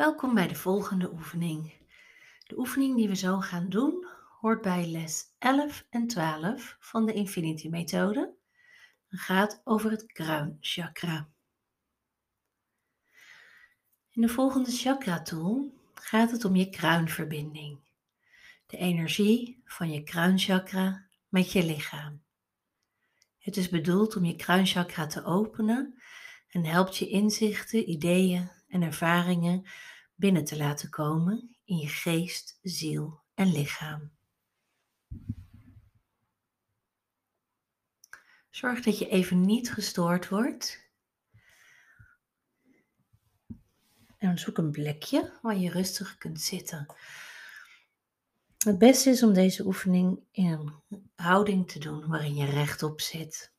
Welkom bij de volgende oefening. De oefening die we zo gaan doen hoort bij les 11 en 12 van de Infinity Methode en gaat over het kruinchakra. In de volgende chakra tool gaat het om je kruinverbinding, de energie van je kruinchakra met je lichaam. Het is bedoeld om je kruinchakra te openen en helpt je inzichten, ideeën en ervaringen binnen te laten komen in je geest, ziel en lichaam. Zorg dat je even niet gestoord wordt. En zoek een plekje waar je rustig kunt zitten. Het beste is om deze oefening in een houding te doen waarin je rechtop zit.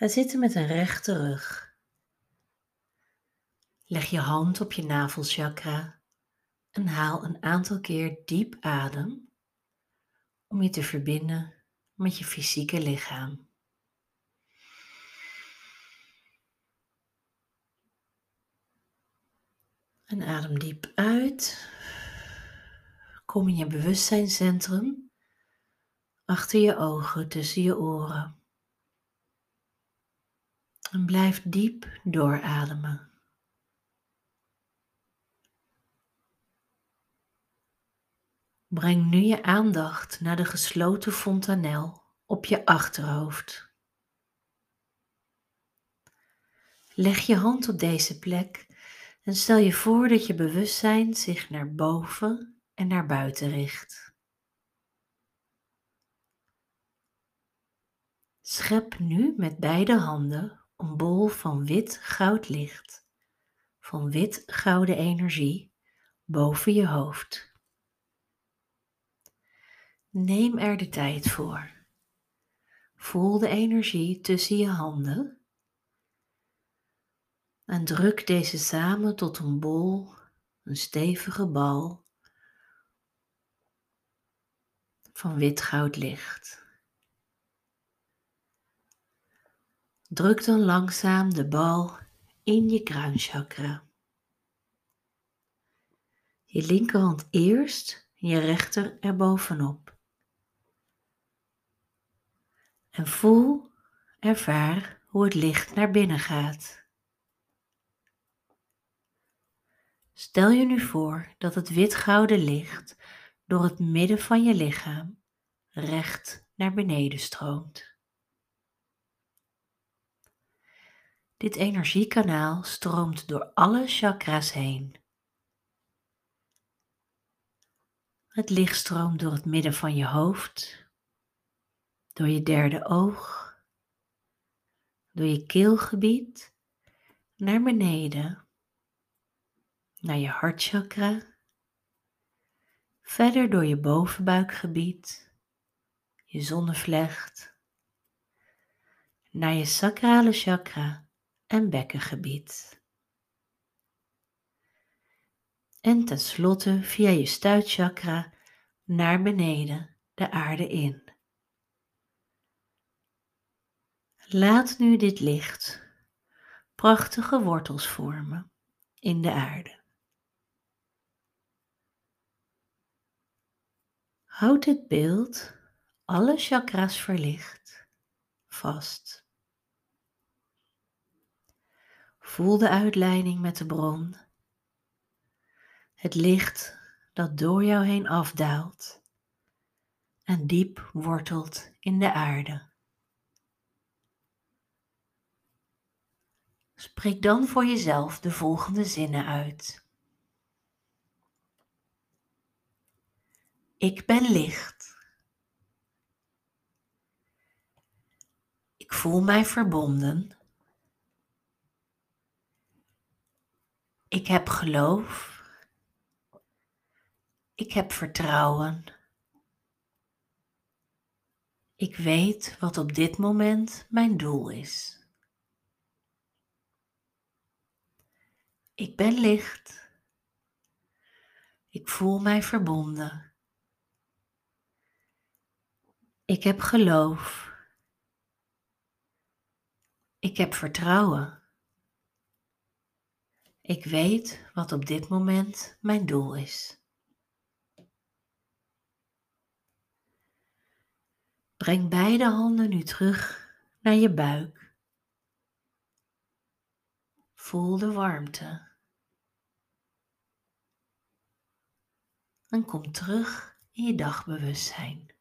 Ga zitten met een rechte rug. Leg je hand op je navelchakra en haal een aantal keer diep adem om je te verbinden met je fysieke lichaam. En adem diep uit. Kom in je bewustzijnscentrum achter je ogen, tussen je oren. En blijf diep doorademen. Breng nu je aandacht naar de gesloten fontanel op je achterhoofd. Leg je hand op deze plek en stel je voor dat je bewustzijn zich naar boven en naar buiten richt. Schep nu met beide handen een bol van wit goud licht, van wit gouden energie boven je hoofd. Neem er de tijd voor. Voel de energie tussen je handen en druk deze samen tot een bol, een stevige bal van wit goud licht. Druk dan langzaam de bal in je kruinchakra. Je linkerhand eerst, je rechter erbovenop. En voel, ervaar hoe het licht naar binnen gaat. Stel je nu voor dat het wit-gouden licht door het midden van je lichaam recht naar beneden stroomt. Dit energiekanaal stroomt door alle chakra's heen. Het licht stroomt door het midden van je hoofd, door je derde oog, door je keelgebied naar beneden, naar je hartchakra, verder door je bovenbuikgebied, je zonnevlecht, naar je sacrale chakra en bekkengebied. En tenslotte via je stuitchakra naar beneden de aarde in. Laat nu dit licht prachtige wortels vormen in de aarde. Houd dit beeld, alle chakras verlicht, vast. Voel de uitleiding met de bron. Het licht dat door jou heen afdaalt en diep wortelt in de aarde. Spreek dan voor jezelf de volgende zinnen uit. Ik ben licht. Ik voel mij verbonden Ik heb geloof. Ik heb vertrouwen. Ik weet wat op dit moment mijn doel is. Ik ben licht. Ik voel mij verbonden. Ik heb geloof. Ik heb vertrouwen. Ik weet wat op dit moment mijn doel is. Breng beide handen nu terug naar je buik. Voel de warmte. En kom terug in je dagbewustzijn.